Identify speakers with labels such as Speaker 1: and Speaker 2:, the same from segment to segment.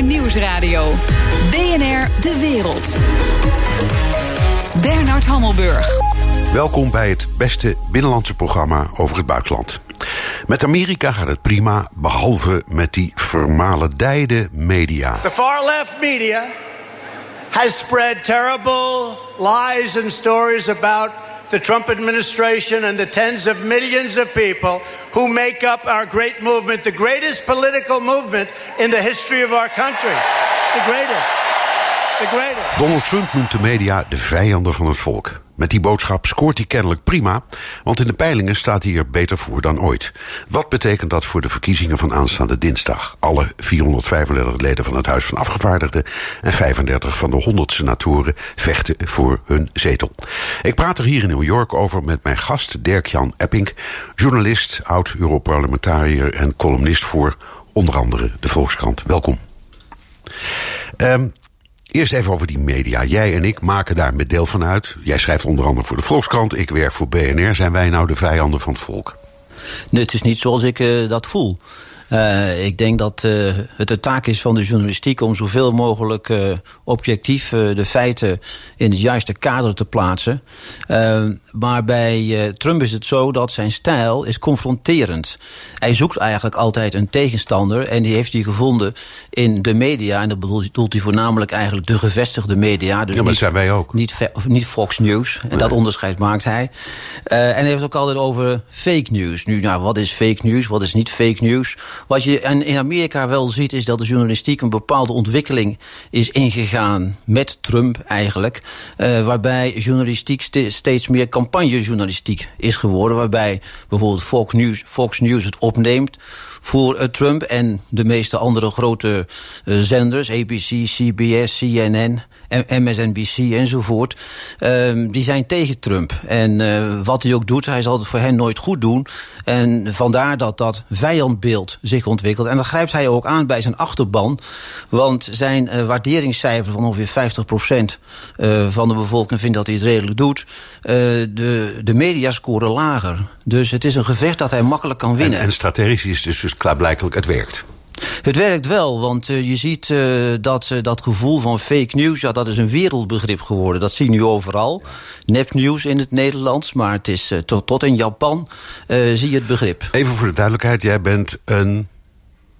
Speaker 1: BNR Nieuwsradio. BNR De Wereld. Bernard Hammelburg.
Speaker 2: Welkom bij het beste binnenlandse programma over het buitenland. Met Amerika gaat het prima, behalve met die vermalendijde media.
Speaker 3: The far left media has spread terrible lies and stories about the Trump administration and the tens of millions of people who make up our great movement, the greatest political movement in the history of our country. The greatest. The greatest.
Speaker 2: Donald Trump noemt de media de vijanden van het volk. Met die boodschap scoort hij kennelijk prima, want in de peilingen staat hij er beter voor dan ooit. Wat betekent dat voor de verkiezingen van aanstaande dinsdag? Alle 435 leden van het Huis van Afgevaardigden en 35 van de 100 senatoren vechten voor hun zetel. Ik praat er hier in New York over met mijn gast Dirk-Jan Epping, journalist, oud-Europarlementariër en columnist voor onder andere de Volkskrant. Welkom. Um, Eerst even over die media. Jij en ik maken daar met deel van uit. Jij schrijft onder andere voor de Volkskrant, ik werk voor BNR. Zijn wij nou de vijanden van het volk?
Speaker 4: Nee, het is niet zoals ik uh, dat voel. Uh, ik denk dat uh, het de taak is van de journalistiek om zoveel mogelijk uh, objectief de feiten in het juiste kader te plaatsen. maar bij Trump is het zo dat zijn stijl is confronterend. Hij zoekt eigenlijk altijd een tegenstander en die heeft hij gevonden in de media. En dat bedoelt hij voornamelijk eigenlijk de gevestigde media.
Speaker 2: Dus ja, maar niet, zijn wij ook.
Speaker 4: Niet, niet Fox News. En nee. dat onderscheid maakt hij. en hij heeft het ook altijd over fake news. Nu, nou, wat is fake news? Wat is niet fake news? Wat je in Amerika wel ziet, is dat de journalistiek een bepaalde ontwikkeling is ingegaan met Trump eigenlijk. Uh, waarbij journalistiek steeds meer campagnejournalistiek is geworden. Waarbij bijvoorbeeld Fox News, Fox News het opneemt voor uh, Trump en de meeste andere grote uh, zenders, ABC, CBS, CNN. MSNBC enzovoort, uh, die zijn tegen Trump. En uh, wat hij ook doet, hij zal het voor hen nooit goed doen. En vandaar dat dat vijandbeeld zich ontwikkelt. En dat grijpt hij ook aan bij zijn achterban. Want zijn uh, waarderingscijfer van ongeveer 50% van de bevolking vindt dat hij het redelijk doet. de, de media scoren lager. Dus het is een gevecht dat hij makkelijk kan winnen.
Speaker 2: En, en strategisch is dus, dus klaarblijkelijk het werkt.
Speaker 4: Het werkt wel, want uh, je ziet uh, dat uh, dat gevoel van fake news... ja, dat is een wereldbegrip geworden. Dat zie je nu overal. Nepnieuws in het Nederlands, maar het is tot, tot in Japan zie je het begrip.
Speaker 2: Even voor de duidelijkheid, jij bent een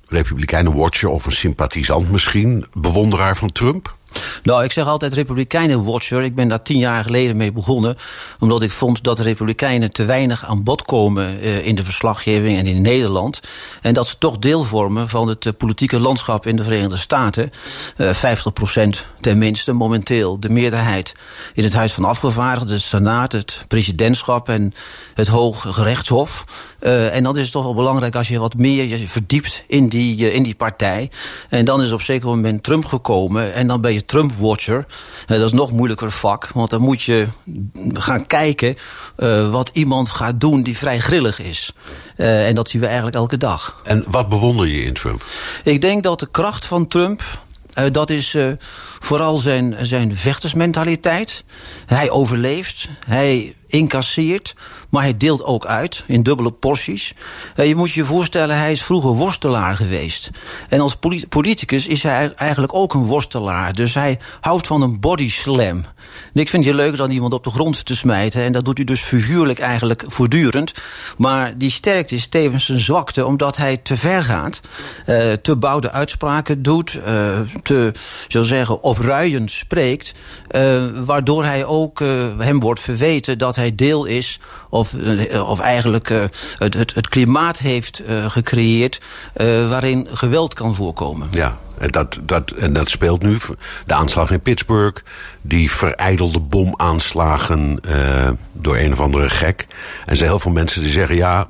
Speaker 2: Republikeinen-watcher... of een sympathisant misschien, bewonderaar van Trump...
Speaker 4: Nou, ik zeg altijd Republikeinen-watcher. Ik ben daar tien jaar geleden mee begonnen. Omdat ik vond dat de Republikeinen te weinig aan bod komen uh, in de verslaggeving en in Nederland. En dat ze toch deel vormen van het uh, politieke landschap in de Verenigde Staten. Uh, eh, 50 procent tenminste momenteel de meerderheid in het Huis van Afgevaardigden, de Senaat, het presidentschap en het Hoge Gerechtshof. en dan is het toch wel belangrijk als je wat meer je verdiept in die, in die partij. En dan is op zeker moment Trump gekomen en dan ben je Trump-watcher. Uh, dat is nog moeilijker vak, want dan moet je gaan kijken uh, wat iemand gaat doen die vrij grillig is. Uh, en dat zien we eigenlijk elke dag.
Speaker 2: En wat bewonder je in Trump?
Speaker 4: Ik denk dat de kracht van Trump. dat is vooral zijn, zijn vechtersmentaliteit. Hij overleeft, hij incasseert, maar hij deelt ook uit in dubbele porties. Uh, je moet je voorstellen, hij is vroeger worstelaar geweest. En als politicus is hij eigenlijk ook een worstelaar. Dus hij houdt van een body slam. Ik vind je leuk dan iemand op de grond te smijten. En dat doet hij dus figuurlijk eigenlijk voortdurend. Maar die sterkte is tevens een zwakte, omdat hij te ver gaat. Uh, te bouwde uitspraken doet. Uh, te, zo zeggen, opruiend spreekt. waardoor hij ook, hem wordt verweten dat deel is, of, uh, of eigenlijk uh, het, het, het, klimaat heeft uh, gecreëerd waarin geweld kan voorkomen.
Speaker 2: Ja. En dat, dat, en dat speelt nu. De aanslag in Pittsburgh, die verijdelde bomaanslagen door een of andere gek. En er zijn heel veel mensen die zeggen: ja,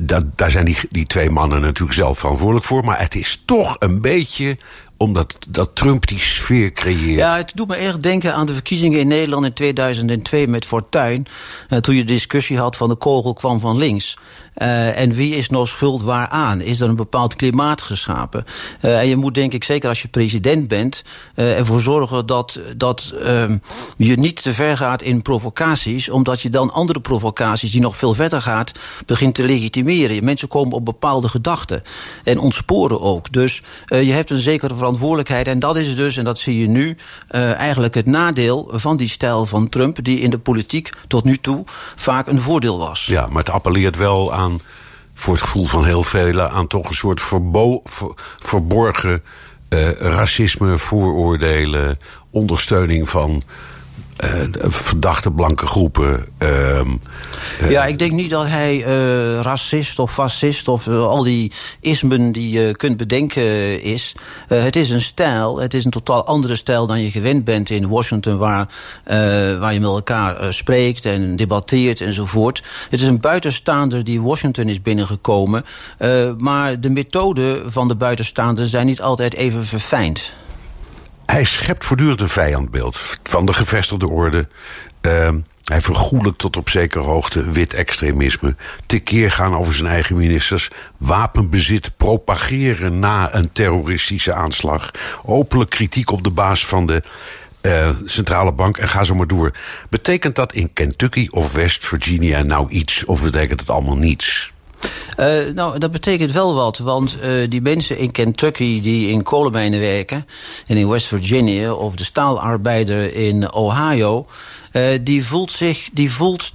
Speaker 2: dat, daar zijn die, die twee mannen natuurlijk zelf verantwoordelijk voor. Maar het is toch een beetje omdat dat Trump die sfeer creëert.
Speaker 4: Ja, het doet me erg denken aan de verkiezingen in Nederland in 2002 met Fortuyn. Uh, toen je de discussie had van de kogel kwam van links. Uh, en wie is nog schuld waaraan? Is er een bepaald klimaat geschapen? Uh, en je moet denk ik, zeker als je president bent... Uh, ervoor zorgen dat, dat ehm, je niet te ver gaat in provocaties... omdat je dan andere provocaties die nog veel verder gaat... begint te legitimeren. Mensen komen op bepaalde gedachten en ontsporen ook. Dus je hebt een zekere verantwoordelijkheid. En dat is dus, en dat zie je nu, eigenlijk het nadeel van die stijl van Trump... die in de politiek tot nu toe vaak een voordeel was.
Speaker 2: Ja, maar het appelleert wel aan, voor het gevoel van heel velen... aan toch een soort verbo, ver, verborgen uh, racisme, vooroordelen... ondersteuning van verdachte blanke groepen. Uh,
Speaker 4: uh, ja, ik denk niet dat hij racist of fascist of al die ismen die je kunt bedenken is. het is een stijl, het is een totaal andere stijl dan je gewend bent in Washington, waar, waar je met elkaar spreekt en debatteert enzovoort. Het is een buitenstaander die Washington is binnengekomen. maar de methoden van de buitenstaander zijn niet altijd even verfijnd.
Speaker 2: Hij schept voortdurend een vijandbeeld van de gevestigde orde. Uh, hij vergoelijkt tot op zekere hoogte wit extremisme. Tekeer gaan over zijn eigen ministers. Wapenbezit propageren na een terroristische aanslag. Openlijk kritiek op de baas van de uh, centrale bank en ga zo maar door. Betekent dat in Kentucky of West Virginia nou iets of betekent het allemaal niets?
Speaker 4: Uh, nou, dat betekent wel wat, want uh, die mensen in Kentucky die in kolenmijnen werken... en in West Virginia of de staalarbeider in Ohio... Uh, die voelt, zich, die voelt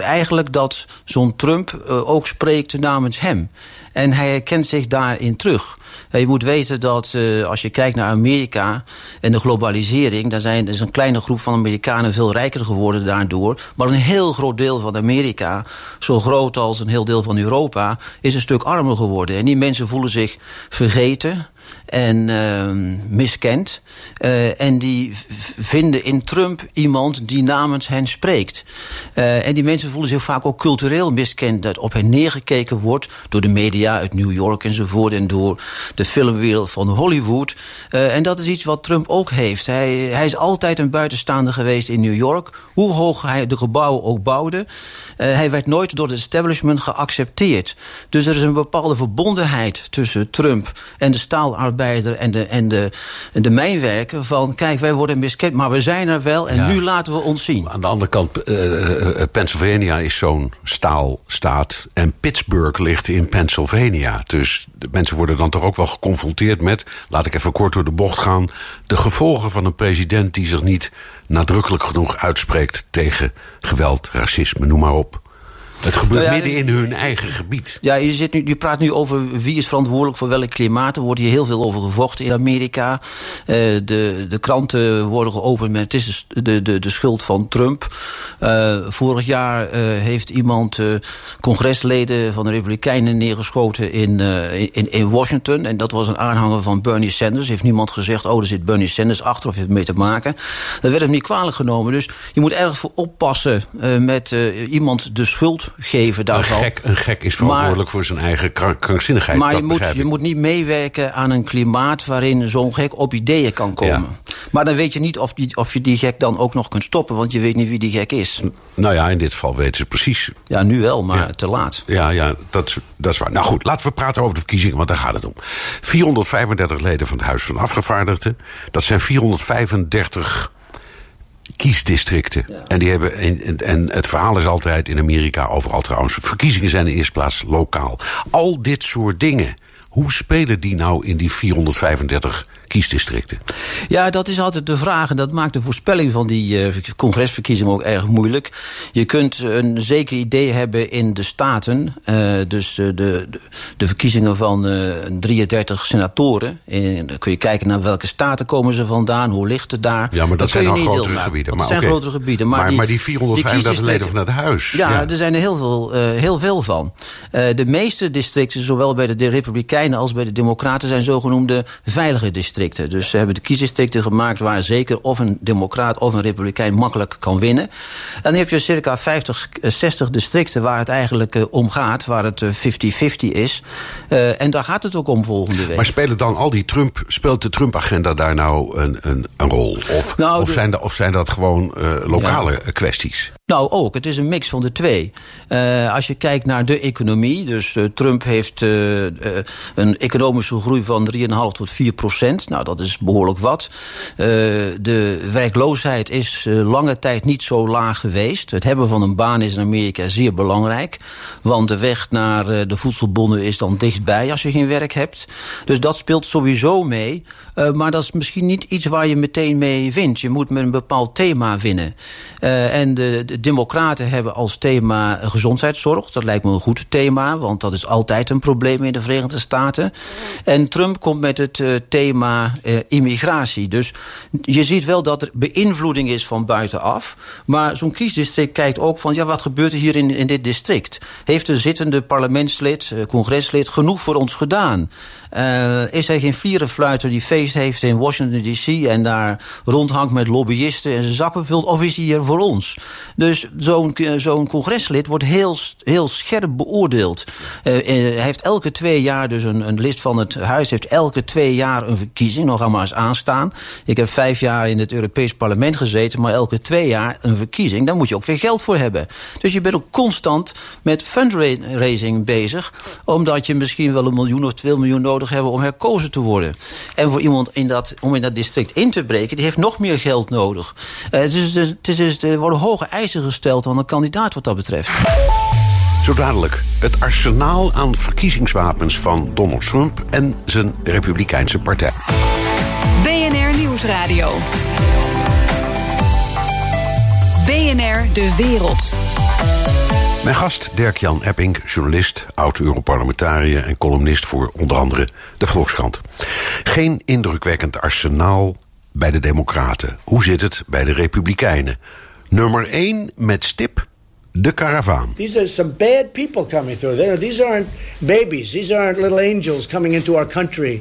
Speaker 4: eigenlijk dat zo'n Trump ook spreekt namens hem. En hij herkent zich daarin terug. Je moet weten dat als je kijkt naar Amerika en de globalisering... dan zijn, is een kleine groep van Amerikanen veel rijker geworden daardoor. Maar een heel groot deel van Amerika, zo groot als een heel deel van Europa... is een stuk armer geworden. En die mensen voelen zich vergeten en uh, miskend. Uh, en die vinden in Trump iemand die namens hen spreekt. Uh, en die mensen voelen zich vaak ook cultureel miskend... dat op hen neergekeken wordt door de media uit New York enzovoort... en door de filmwereld van Hollywood. Uh, en dat is iets wat Trump ook heeft. Hij, hij is altijd een buitenstaander geweest in New York. Hoe hoog hij de gebouwen ook bouwde... hij werd nooit door het establishment geaccepteerd. Dus er is een bepaalde verbondenheid tussen Trump en de staalarbeid en de, en de, en de mijnwerken van... kijk, wij worden miskend, maar we zijn er wel en ja. nu laten we ons zien.
Speaker 2: Aan de andere kant, uh, Pennsylvania is zo'n staalstaat... en Pittsburgh ligt in Pennsylvania. Dus de mensen worden dan toch ook wel geconfronteerd met... laat ik even kort door de bocht gaan... de gevolgen van een president die zich niet nadrukkelijk genoeg uitspreekt... tegen geweld, racisme, noem maar op. Het gebeurt nou ja, midden in hun eigen gebied.
Speaker 4: Ja, je, zit nu, je praat nu over wie is verantwoordelijk voor welk klimaat. Er wordt hier heel veel over gevochten in Amerika. Uh, de, de kranten worden geopend met het is de, de, de schuld van Trump. Uh, vorig jaar uh, heeft iemand congresleden van de Republikeinen neergeschoten in, in, in Washington. En dat was een aanhanger van Bernie Sanders. Heeft niemand gezegd, oh, er zit Bernie Sanders achter of heeft het mee te maken. Dat werd hem niet kwalijk genomen. Dus je moet erg voor oppassen met iemand de schuld daarvan.
Speaker 2: Een gek, een gek is verantwoordelijk maar, voor zijn eigen krankzinnigheid.
Speaker 4: Maar je moet, je moet niet meewerken aan een klimaat waarin zo'n gek op ideeën kan komen. Ja. Maar dan weet je niet of, die, of je die gek dan ook nog kunt stoppen, want je weet niet wie die gek is.
Speaker 2: Nou ja, in dit geval weten ze precies.
Speaker 4: Ja, nu wel, maar ja. te laat.
Speaker 2: Ja, ja dat, dat is waar. Nou goed, laten we praten over de verkiezingen, want daar gaat het om. 435 leden van het Huis van Afgevaardigden. Dat zijn 435 kiesdistricten. Ja. En, die hebben, en, en het verhaal is altijd in Amerika, overal trouwens... verkiezingen zijn in de eerste plaats lokaal. Al dit soort dingen, hoe spelen die nou in die 435 kiesdistricten?
Speaker 4: Ja, dat is altijd de vraag. En dat maakt de voorspelling van die uh, congresverkiezingen ook erg moeilijk. Je kunt een zeker idee hebben in de staten. Uh, dus uh, de, de, de, verkiezingen van 33 senatoren. En dan kun je kijken naar welke staten komen ze vandaan. Hoe ligt het daar?
Speaker 2: Ja, maar dat, zijn al grotere gebieden.
Speaker 4: Maar, dat zijn grotere gebieden.
Speaker 2: Maar, maar, die, maar die 435 leden van het huis.
Speaker 4: Ja, ja, er zijn er heel veel, heel veel van. de meeste districten, zowel bij de Republikeinen als bij de Democraten... zijn zogenoemde veilige districten. Dus ze hebben de kiesdistricten gemaakt waar zeker of een democraat of een republikein makkelijk kan winnen. En dan heb je circa 50, 60 eh, districten waar het eigenlijk uh, om gaat, waar het 50-50 uh, is. Uh, en daar gaat het ook om volgende week.
Speaker 2: Maar spelen dan al die Trump, speelt de Trump-agenda daar nou een, een, een rol? Of, nou, of, de, zijn, de, of zijn dat gewoon lokale ja. kwesties?
Speaker 4: Nou, ook. Het is een mix van de twee. Uh, als je kijkt naar de economie, dus uh, Trump heeft uh, een economische groei van 3,5 tot 4 procent. Nou, dat is behoorlijk wat. de werkloosheid is lange tijd niet zo laag geweest. Het hebben van een baan is in Amerika zeer belangrijk. Want de weg naar de voedselbonnen is dan dichtbij als je geen werk hebt. Dus dat speelt sowieso mee. maar dat is misschien niet iets waar je meteen mee wint. Je moet met een bepaald thema winnen. en de Democraten hebben als thema gezondheidszorg. Dat lijkt me een goed thema, want dat is altijd een probleem in de Verenigde Staten. En Trump komt met het uh, thema uh, immigratie. Dus je ziet wel dat er beïnvloeding is van buitenaf. Maar zo'n kiesdistrict kijkt ook van, ja, wat gebeurt er hier in, in dit district? Heeft de zittende parlementslid, uh, congreslid, genoeg voor ons gedaan? Uh, is hij geen vlierenfluiter die feest heeft in Washington D.C. en daar rondhangt met lobbyisten en zijn zakken vult? Of is hij hier voor ons? Dus zo'n zo'n congreslid wordt heel, heel scherp beoordeeld. Uh, hij heeft elke twee jaar, dus een, een list van het huis heeft elke twee jaar een verkiezing, nog allemaal eens aanstaan. Ik heb vijf jaar in het Europees Parlement gezeten, maar elke twee jaar een verkiezing. Daar moet je ook weer geld voor hebben. Dus je bent ook constant met fundraising bezig, omdat je misschien wel een miljoen of twee miljoen nodig hebben om herkozen te worden. En voor iemand in dat, om in dat district in te breken, die heeft nog meer geld nodig. Uh, dus, dus, het is, er worden hoge eisen gesteld aan een kandidaat wat dat betreft.
Speaker 2: Zo dadelijk het arsenaal aan verkiezingswapens van Donald Trump en zijn Republikeinse partij.
Speaker 1: BNR Nieuwsradio. BNR De Wereld.
Speaker 2: Mijn gast Dirk-Jan Epping, journalist, oud-Europarlementariër en columnist voor onder andere de Volkskrant. Geen indrukwekkend arsenaal bij de Democraten. Hoe zit het bij de Republikeinen? Nummer 1 met stip de karavaan.
Speaker 3: These are some bad people coming through. These aren't babies. These aren't little angels coming into our country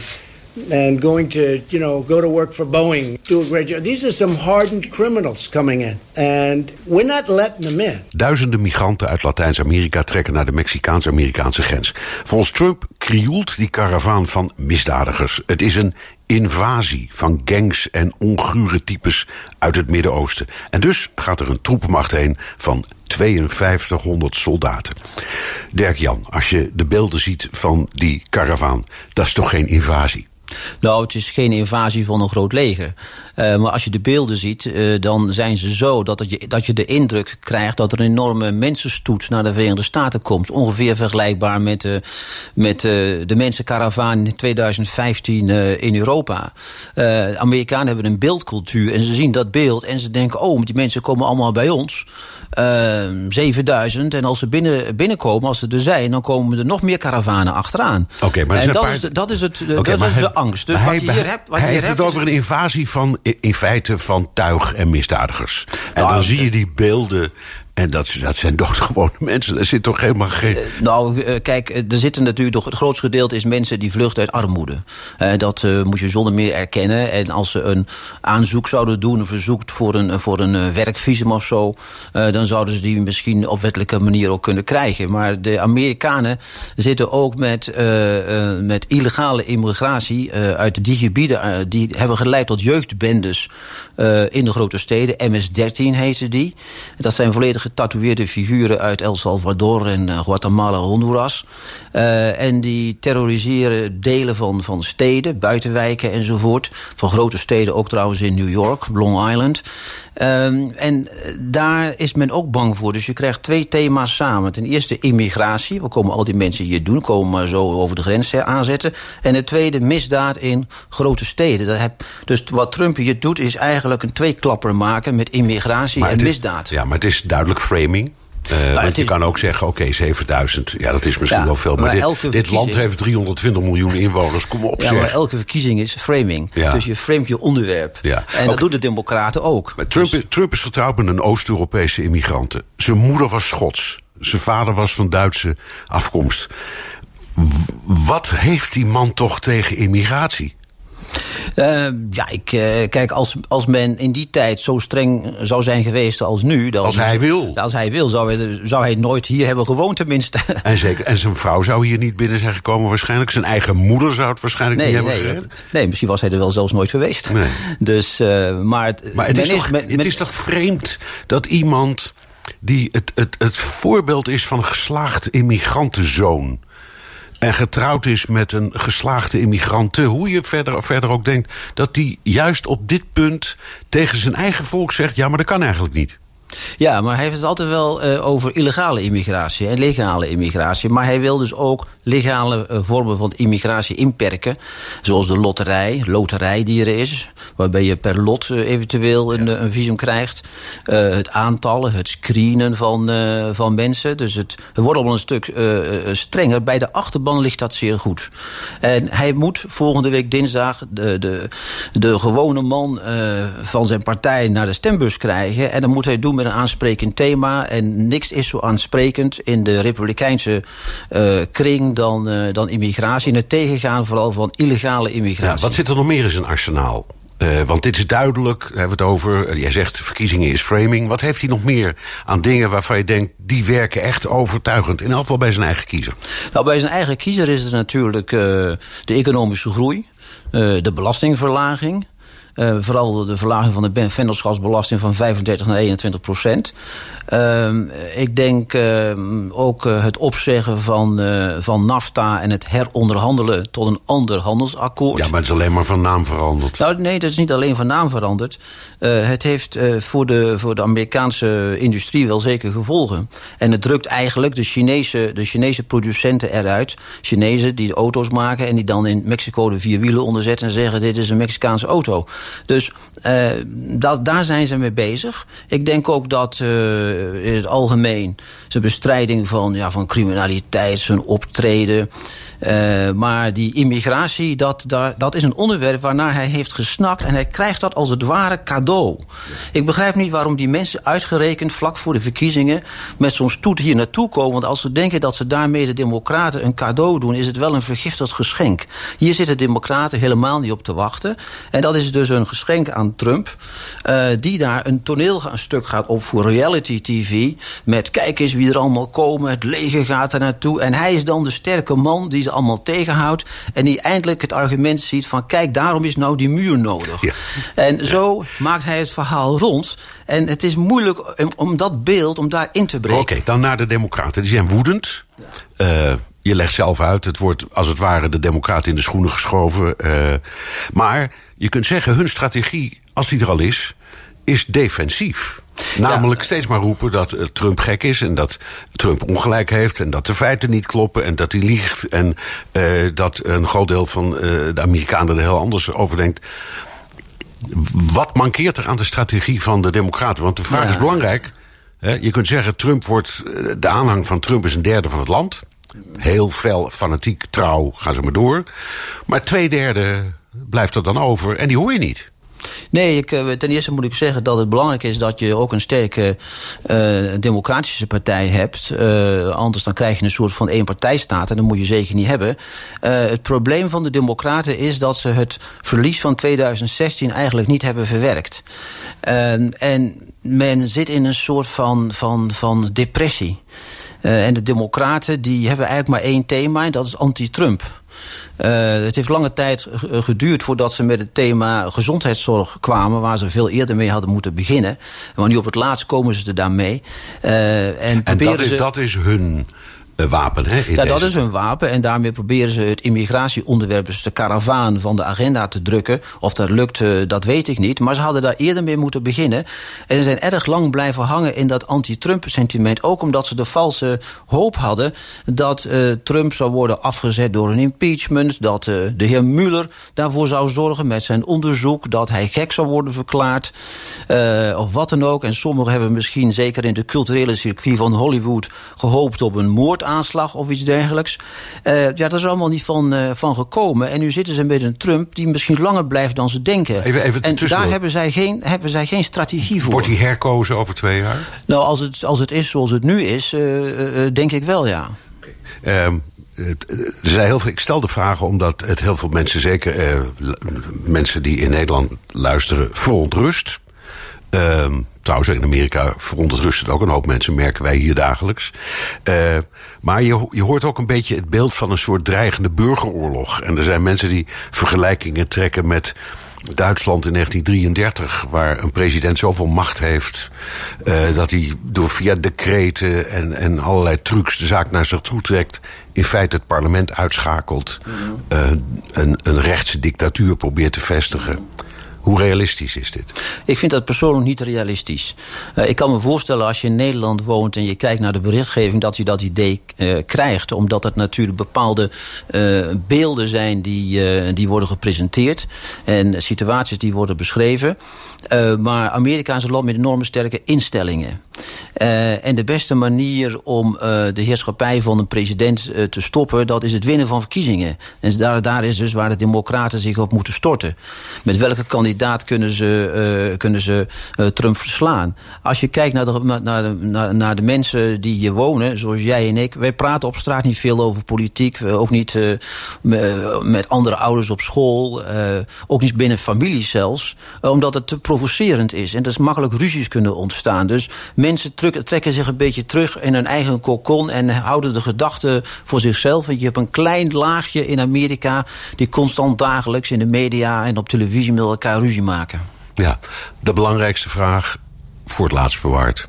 Speaker 3: and going to, you know, go to work for Boeing, do a great job. These are some hardened criminals coming in. And we're not letting them in.
Speaker 2: Duizenden migranten uit Latijns-Amerika trekken naar de Mexicaans-Amerikaanse grens. Volgens Trump krioelt die karavaan van misdadigers. Het is een invasie van gangs en ongure types uit het Midden-Oosten. En dus gaat er een troepenmacht heen van 5200 soldaten. Dirk-Jan, als je de beelden ziet van die karavaan, dat is toch geen invasie?
Speaker 4: Nou, het is geen invasie van een groot leger. Uh, maar als je de beelden ziet, uh, dan zijn ze zo dat, je, dat je de indruk krijgt dat er een enorme mensenstoet naar de Verenigde Staten komt. Ongeveer vergelijkbaar met, uh, met de mensenkaravaan in 2015 in Europa. Amerikanen hebben een beeldcultuur en ze zien dat beeld en ze denken: oh, die mensen komen allemaal bij ons. 7000 en als ze binnen, binnenkomen, als ze er zijn, dan komen er nog meer karavanen achteraan.
Speaker 2: Oké, okay, maar
Speaker 4: en dat,
Speaker 2: paar...
Speaker 4: is de, dat is, het, okay, dat is de angst. Dus wat je hier hebt, wat
Speaker 2: hij
Speaker 4: je
Speaker 2: heeft
Speaker 4: hebt,
Speaker 2: het over een invasie van in feite van tuig en misdadigers. En
Speaker 4: Nou,
Speaker 2: dan zie je die beelden. En dat, dat zijn doodgewone mensen. Er zit toch helemaal geen.
Speaker 4: Uh, nou, uh, kijk, er zitten natuurlijk toch. Het grootste gedeelte is mensen die vluchten uit armoede. Dat moet je zonder meer erkennen. En als ze een aanzoek zouden doen, een verzoek voor een, voor een werkvisum of zo. dan zouden ze die misschien op wettelijke manier ook kunnen krijgen. Maar de Amerikanen zitten ook met, met illegale immigratie uit die gebieden. die hebben geleid tot jeugdbendes in de grote steden. MS-13 heten die. Dat zijn volledige getatoeëerde figuren uit El Salvador en uh, Guatemala, Honduras. Uh, en die terroriseren delen van, van steden, buitenwijken enzovoort. Van grote steden, ook trouwens in New York, Long Island. Um, en daar is men ook bang voor. Dus je krijgt twee thema's samen. Ten eerste immigratie. We komen al die mensen hier doen. Komen maar zo over de grens aanzetten. En het tweede misdaad in grote steden. Dat heb, dus wat Trump hier doet is eigenlijk een tweeklapper maken... met immigratie
Speaker 2: Maar
Speaker 4: en
Speaker 2: is-
Speaker 4: misdaad.
Speaker 2: Ja, maar het is duidelijk framing. Eh, want je
Speaker 4: is-
Speaker 2: kan ook zeggen, oké, 7000, ja, dat is misschien
Speaker 4: Ja,
Speaker 2: wel veel. Maar,
Speaker 4: maar
Speaker 2: dit, dit land heeft 320 miljoen inwoners, kom op
Speaker 4: Ja,
Speaker 2: zeg.
Speaker 4: maar elke verkiezing is framing.
Speaker 2: Ja.
Speaker 4: Dus je framet je onderwerp. En dat doen de democraten ook.
Speaker 2: Maar Trump,
Speaker 4: Dus-
Speaker 2: Trump is getrouwd met een Oost-Europese immigrante. Zijn moeder was Schots. Zijn vader was van Duitse afkomst. W- Wat heeft die man toch tegen immigratie?
Speaker 4: Eh, ja, ik, eh, kijk, als, als men in die tijd zo streng zou zijn geweest als nu... Dan
Speaker 2: Als hij wil.
Speaker 4: Als hij wil, zou hij, zou hij nooit hier hebben gewoond tenminste.
Speaker 2: En, zeker, en zijn vrouw zou hier niet binnen zijn gekomen waarschijnlijk. Zijn eigen moeder zou het waarschijnlijk
Speaker 4: Nee,
Speaker 2: niet hebben gered.
Speaker 4: nee, misschien was hij er wel zelfs nooit geweest.
Speaker 2: Nee.
Speaker 4: Dus, eh, maar het,
Speaker 2: Maar het is, toch,
Speaker 4: men-
Speaker 2: het is toch vreemd dat iemand die het, het, het voorbeeld is van een geslaagd immigrantenzoon. En getrouwd is met een geslaagde immigrante. Hoe je verder, verder ook denkt. Dat die juist op dit punt tegen zijn eigen volk zegt: ja, maar dat kan eigenlijk niet.
Speaker 4: Ja, maar hij heeft het altijd wel uh, over illegale immigratie en legale immigratie. Maar hij wil dus ook legale uh, vormen van immigratie inperken. Zoals de loterij, loterij die er is. Waarbij je per lot uh, eventueel een, een, visum krijgt. het aantallen, het screenen van, van mensen. Dus het, het wordt allemaal een stuk strenger. Bij de achterban ligt dat zeer goed. En hij moet volgende week dinsdag de, de, de gewone man van zijn partij naar de stembus krijgen. En dan moet hij doen met een aansprekend thema. En niks is zo aansprekend in de republikeinse kring dan, uh, dan immigratie. En het tegengaan vooral van illegale immigratie.
Speaker 2: Ja, wat zit er nog meer in zijn arsenaal? Uh, want dit is duidelijk, daar hebben we het over. Jij zegt verkiezingen is framing. Wat heeft hij nog meer aan dingen waarvan je denkt... die werken echt overtuigend, in elk geval bij zijn eigen kiezer?
Speaker 4: Nou, bij zijn eigen kiezer is er natuurlijk uh, de economische groei... De belastingverlaging... Uh, vooral de verlaging van de vennootschapsbelasting van 35 naar 21 procent. Uh, ik denk uh, ook uh, het opzeggen van, van NAFTA en het heronderhandelen tot een ander handelsakkoord.
Speaker 2: Ja, maar het is alleen maar van naam veranderd.
Speaker 4: Nou, nee, dat is niet alleen van naam veranderd. het heeft voor, de, voor de Amerikaanse industrie wel zeker gevolgen. En het drukt eigenlijk de Chinese, de Chinese producenten eruit. Chinezen die de auto's maken en die dan in Mexico de vier wielen onderzetten en zeggen: dit is een Mexicaanse auto. Dus uh, dat, daar zijn ze mee bezig. Ik denk ook dat uh, in het algemeen zijn bestrijding van, ja, van criminaliteit, zijn optreden. Uh, maar die immigratie, dat, dat is een onderwerp waarnaar hij heeft gesnakt. En hij krijgt dat als het ware cadeau. Ik begrijp niet waarom die mensen uitgerekend vlak voor de verkiezingen met zo'n stoet hier naartoe komen. Want als ze denken dat ze daarmee de Democraten een cadeau doen, is het wel een vergiftigd geschenk. Hier zitten Democraten helemaal niet op te wachten. En dat is dus een geschenk aan Trump, uh, die daar een toneelstuk gaat op voor reality TV. Met kijk eens wie er allemaal komen, het leger gaat er naartoe. En hij is dan de sterke man die ze allemaal tegenhoudt. En die eindelijk het argument ziet van kijk, daarom is nou die muur nodig. Ja. En zo maakt hij het verhaal rond. En het is moeilijk om, om dat beeld, om daarin te breken.
Speaker 2: Oké, okay, dan naar de democraten. Die zijn woedend. Uh, je legt zelf uit, het wordt als het ware de democraten in de schoenen geschoven. Uh, maar je kunt zeggen, hun strategie, als die er al is, is defensief. Namelijk ja. steeds maar roepen dat Trump gek is en dat Trump ongelijk heeft en dat de feiten niet kloppen en dat hij liegt en uh, dat een groot deel van uh, de Amerikanen er heel anders over denkt. Wat mankeert er aan de strategie van de Democraten? Want de vraag ja. is belangrijk. Je kunt zeggen, Trump wordt, de aanhang van Trump is een derde van het land. Heel fel, fanatiek, trouw, gaan ze maar door. Maar twee derde blijft er dan over en die hoor je niet.
Speaker 4: Nee, ik, ten eerste moet ik zeggen dat het belangrijk is dat je ook een sterke uh, democratische partij hebt. Uh, anders dan krijg je een soort van eenpartijstaat en dat moet je zeker niet hebben. Het probleem van de democraten is dat ze het verlies van 2016 eigenlijk niet hebben verwerkt. en men zit in een soort van, van, van depressie. En de democraten die hebben eigenlijk maar één thema en dat is anti-Trump. Uh, het heeft lange tijd geduurd voordat ze met het thema gezondheidszorg kwamen, waar ze veel eerder mee hadden moeten beginnen. Maar nu op het laatst komen ze er daarmee.
Speaker 2: Uh, en en dat, is, ze... dat is hun wapen. Hè,
Speaker 4: ja, dat is hun wapen. En daarmee proberen ze het immigratieonderwerp, dus de karavaan, van de agenda te drukken. Of dat lukt, dat weet ik niet. Maar ze hadden daar eerder mee moeten beginnen. En ze zijn erg lang blijven hangen in dat anti-Trump-sentiment. Ook omdat ze de valse hoop hadden dat uh, Trump zou worden afgezet door een impeachment. Dat uh, de heer Mueller daarvoor zou zorgen met zijn onderzoek. Dat hij gek zou worden verklaard. Of wat dan ook. En sommigen hebben misschien, zeker in de culturele circuit van Hollywood, gehoopt op een moord aanslag of iets dergelijks. Uh, ja, dat is allemaal niet van, uh, van gekomen. En nu zitten ze met een Trump die misschien langer blijft dan ze denken.
Speaker 2: Even, even
Speaker 4: en daar hebben zij, geen, hebben zij geen strategie voor.
Speaker 2: Wordt hij herkozen over twee jaar?
Speaker 4: Nou, als het, als het is zoals het nu is, uh, denk ik wel, ja.
Speaker 2: Okay. Um, er zijn heel veel, ik stel de vragen omdat het heel veel mensen, zeker eh, mensen die in Nederland luisteren, verontrust. Um, trouwens, in Amerika verontrust het ook een hoop mensen, merken wij hier dagelijks. Uh, maar je, je hoort ook een beetje het beeld van een soort dreigende burgeroorlog. En er zijn mensen die vergelijkingen trekken met Duitsland in 1933, waar een president zoveel macht heeft uh, dat hij door via decreten en, en allerlei trucs de zaak naar zich toe trekt, in feite het parlement uitschakelt, uh, een, een rechtse dictatuur probeert te vestigen. Hoe realistisch is dit?
Speaker 4: Ik vind dat persoonlijk niet realistisch. Uh, ik kan me voorstellen als je in Nederland woont en je kijkt naar de berichtgeving dat je dat idee uh, krijgt. Omdat het natuurlijk bepaalde uh, beelden zijn die, die worden gepresenteerd. En situaties die worden beschreven. Maar Amerika is een land met enorme sterke instellingen. Uh, en de beste manier om uh, de heerschappij van een president te stoppen, dat is het winnen van verkiezingen. En daar, daar is dus waar de democraten zich op moeten storten. Met welke kandidaat kunnen ze, kunnen ze Trump verslaan? Als je kijkt naar de, naar, de, naar, naar de mensen die hier wonen, zoals jij en ik, wij praten op straat niet veel over politiek. ook niet met andere ouders op school. ook niet binnen families zelfs. omdat het te provocerend is. En er is makkelijk ruzies kunnen ontstaan. Dus mensen trekken zich een beetje terug in hun eigen kokon en houden de gedachten voor zichzelf. En je hebt een klein laagje in Amerika die constant dagelijks in de media en op televisie met elkaar ruzie maken.
Speaker 2: Ja, de belangrijkste vraag voor het laatst bewaard.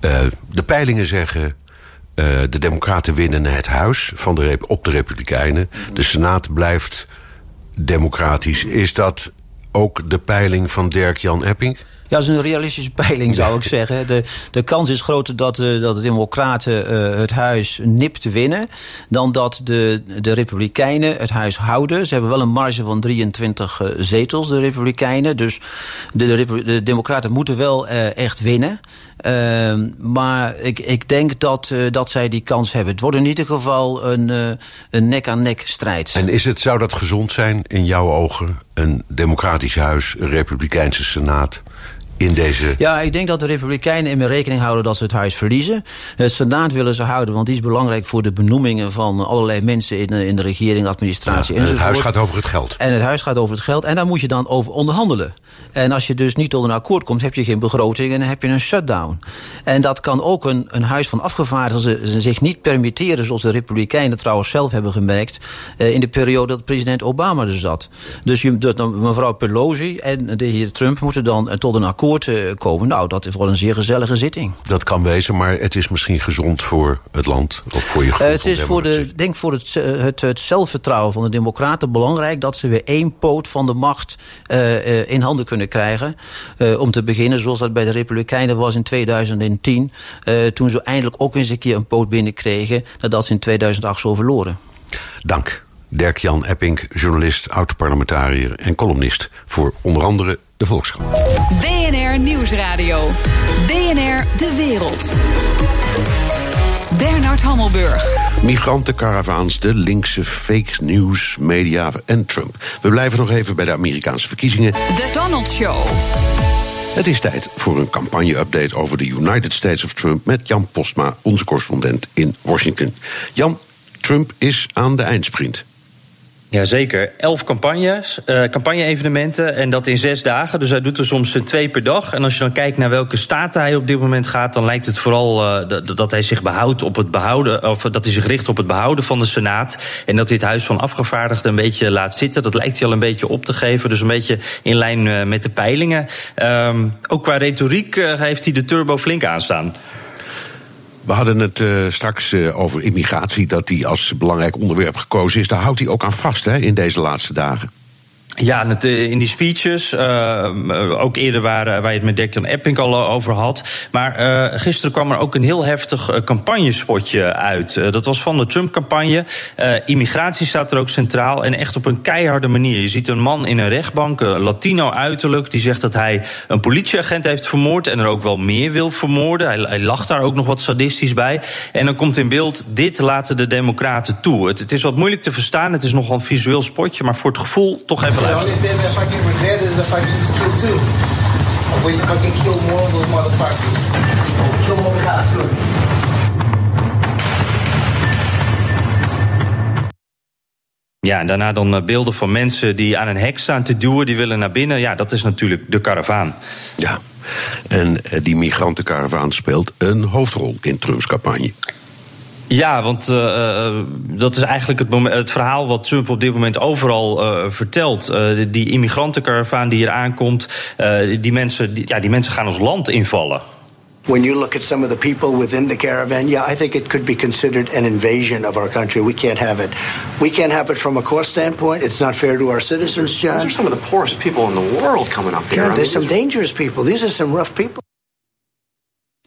Speaker 2: Uh, de peilingen zeggen. Uh, de Democraten winnen het huis van de, op de Republikeinen. De Senaat blijft democratisch. Is dat ook de peiling van Dirk-Jan Epping?
Speaker 4: Ja, dat is een realistische peiling, zou ik zeggen. De, de kans is groter dat, uh, dat de Democraten uh, het huis nipt winnen. dan dat de, de Republikeinen het huis houden. Ze hebben wel een marge van 23 uh, zetels, de Republikeinen. Dus de, de, de Democraten moeten wel echt winnen. maar ik, ik denk dat, dat zij die kans hebben. Het wordt in ieder geval een, een nek-aan-nek strijd.
Speaker 2: En is het, zou dat gezond zijn in jouw ogen? Een democratisch huis, een republikeinse senaat in deze...
Speaker 4: Ja, ik denk dat de Republikeinen in rekening houden dat ze het huis verliezen. Het Senaat willen ze houden, want die is belangrijk voor de benoemingen van allerlei mensen in, in de regering, administratie
Speaker 2: ja, en het huis gaat over het geld.
Speaker 4: En het huis gaat over het geld en daar moet je dan over onderhandelen. En als je dus niet tot een akkoord komt, heb je geen begroting en dan heb je een shutdown. En dat kan ook een, een huis van afgevaardigden zich niet permitteren, zoals de Republikeinen trouwens zelf hebben gemerkt, eh, in de periode dat president Obama er zat. Dus je, mevrouw Pelosi en de heer Trump moeten dan tot een akkoord komen. Nou, dat is wel een zeer gezellige zitting.
Speaker 2: Dat kan wezen, maar het is misschien gezond voor het land of voor je gevoel
Speaker 4: uh, Het is voor de, denk voor het, het, het, zelfvertrouwen van de democraten belangrijk... dat ze weer één poot van de macht in handen kunnen krijgen. Om te beginnen, zoals dat bij de Republikeinen was in 2010... toen ze eindelijk ook eens een keer een poot binnenkregen... nadat ze in 2008 zo verloren.
Speaker 2: Dank. Dirk-Jan Epping, journalist, oud-parlementariër en columnist... voor onder andere de Volkskrant.
Speaker 1: BNR Nieuwsradio. BNR De Wereld. Bernard Hammelburg.
Speaker 2: Migrantencaravaans, de linkse fake news, media en Trump. We blijven nog even bij de Amerikaanse verkiezingen.
Speaker 1: The Donald Show.
Speaker 2: Het is tijd voor een campagne-update over de United States of Trump met Jan Postma, onze correspondent in Washington. Jan, Trump is aan de eindsprint.
Speaker 5: Jazeker, elf campagnes, uh, campagne-evenementen en dat in zes dagen. Dus hij doet er soms uh, twee per dag. En als je dan kijkt naar welke staten hij op dit moment gaat, dan lijkt het vooral uh, dat hij zich behoudt op het behouden, of dat hij zich richt op het behouden van de Senaat. En dat dit Huis van Afgevaardigden een beetje laat zitten. Dat lijkt hij al een beetje op te geven. Dus een beetje in lijn met de peilingen. Um, ook qua retoriek heeft hij de turbo flink aanstaan.
Speaker 2: We hadden het uh, straks uh, over immigratie, dat die als belangrijk onderwerp gekozen is. Daar houdt hij ook aan vast hè, in deze laatste dagen.
Speaker 5: Ja, eh, in die speeches, uh, ook eerder waar, waar je het met Dirk-Jan Epping al over had. Maar gisteren kwam er ook een heel heftig campagnespotje uit. dat was van de Trump-campagne. immigratie staat er ook centraal en echt op een keiharde manier. Je ziet een man in een rechtbank, een Latino uiterlijk, die zegt dat hij een politieagent heeft vermoord en er ook wel meer wil vermoorden. Hij, hij lacht daar ook nog wat sadistisch bij. En dan komt in beeld: dit laten de Democraten toe. Het, het is wat moeilijk te verstaan, het is nogal een visueel spotje, maar voor het gevoel toch even
Speaker 6: the only thing I get revenge is if I get killed too. I wish if I can kill more of those motherfuckers. Kill more cops too.
Speaker 5: Ja, en daarna dan eh, beelden van mensen die aan een hek staan te duwen, die willen naar binnen. Ja, dat is natuurlijk de karavaan.
Speaker 2: Ja, en eh, die migrantenkaravaan speelt een hoofdrol in Trumps campagne.
Speaker 5: Ja, want uh, dat is eigenlijk het, moment, het, verhaal wat Trump op dit moment overal uh, vertelt. die immigrantenkaravaan die hier aankomt, die, mensen, die, ja, die mensen gaan ons land invallen.
Speaker 7: when you look at some of the people within the caravan, yeah, I think it could be considered an invasion of our country. We can't have it. We can't have it from a cost standpoint. It's not fair to our citizens, John.
Speaker 8: These are some of the poorest people in the world coming up here.
Speaker 7: Yeah, there's I mean, some dangerous people. These are some rough people.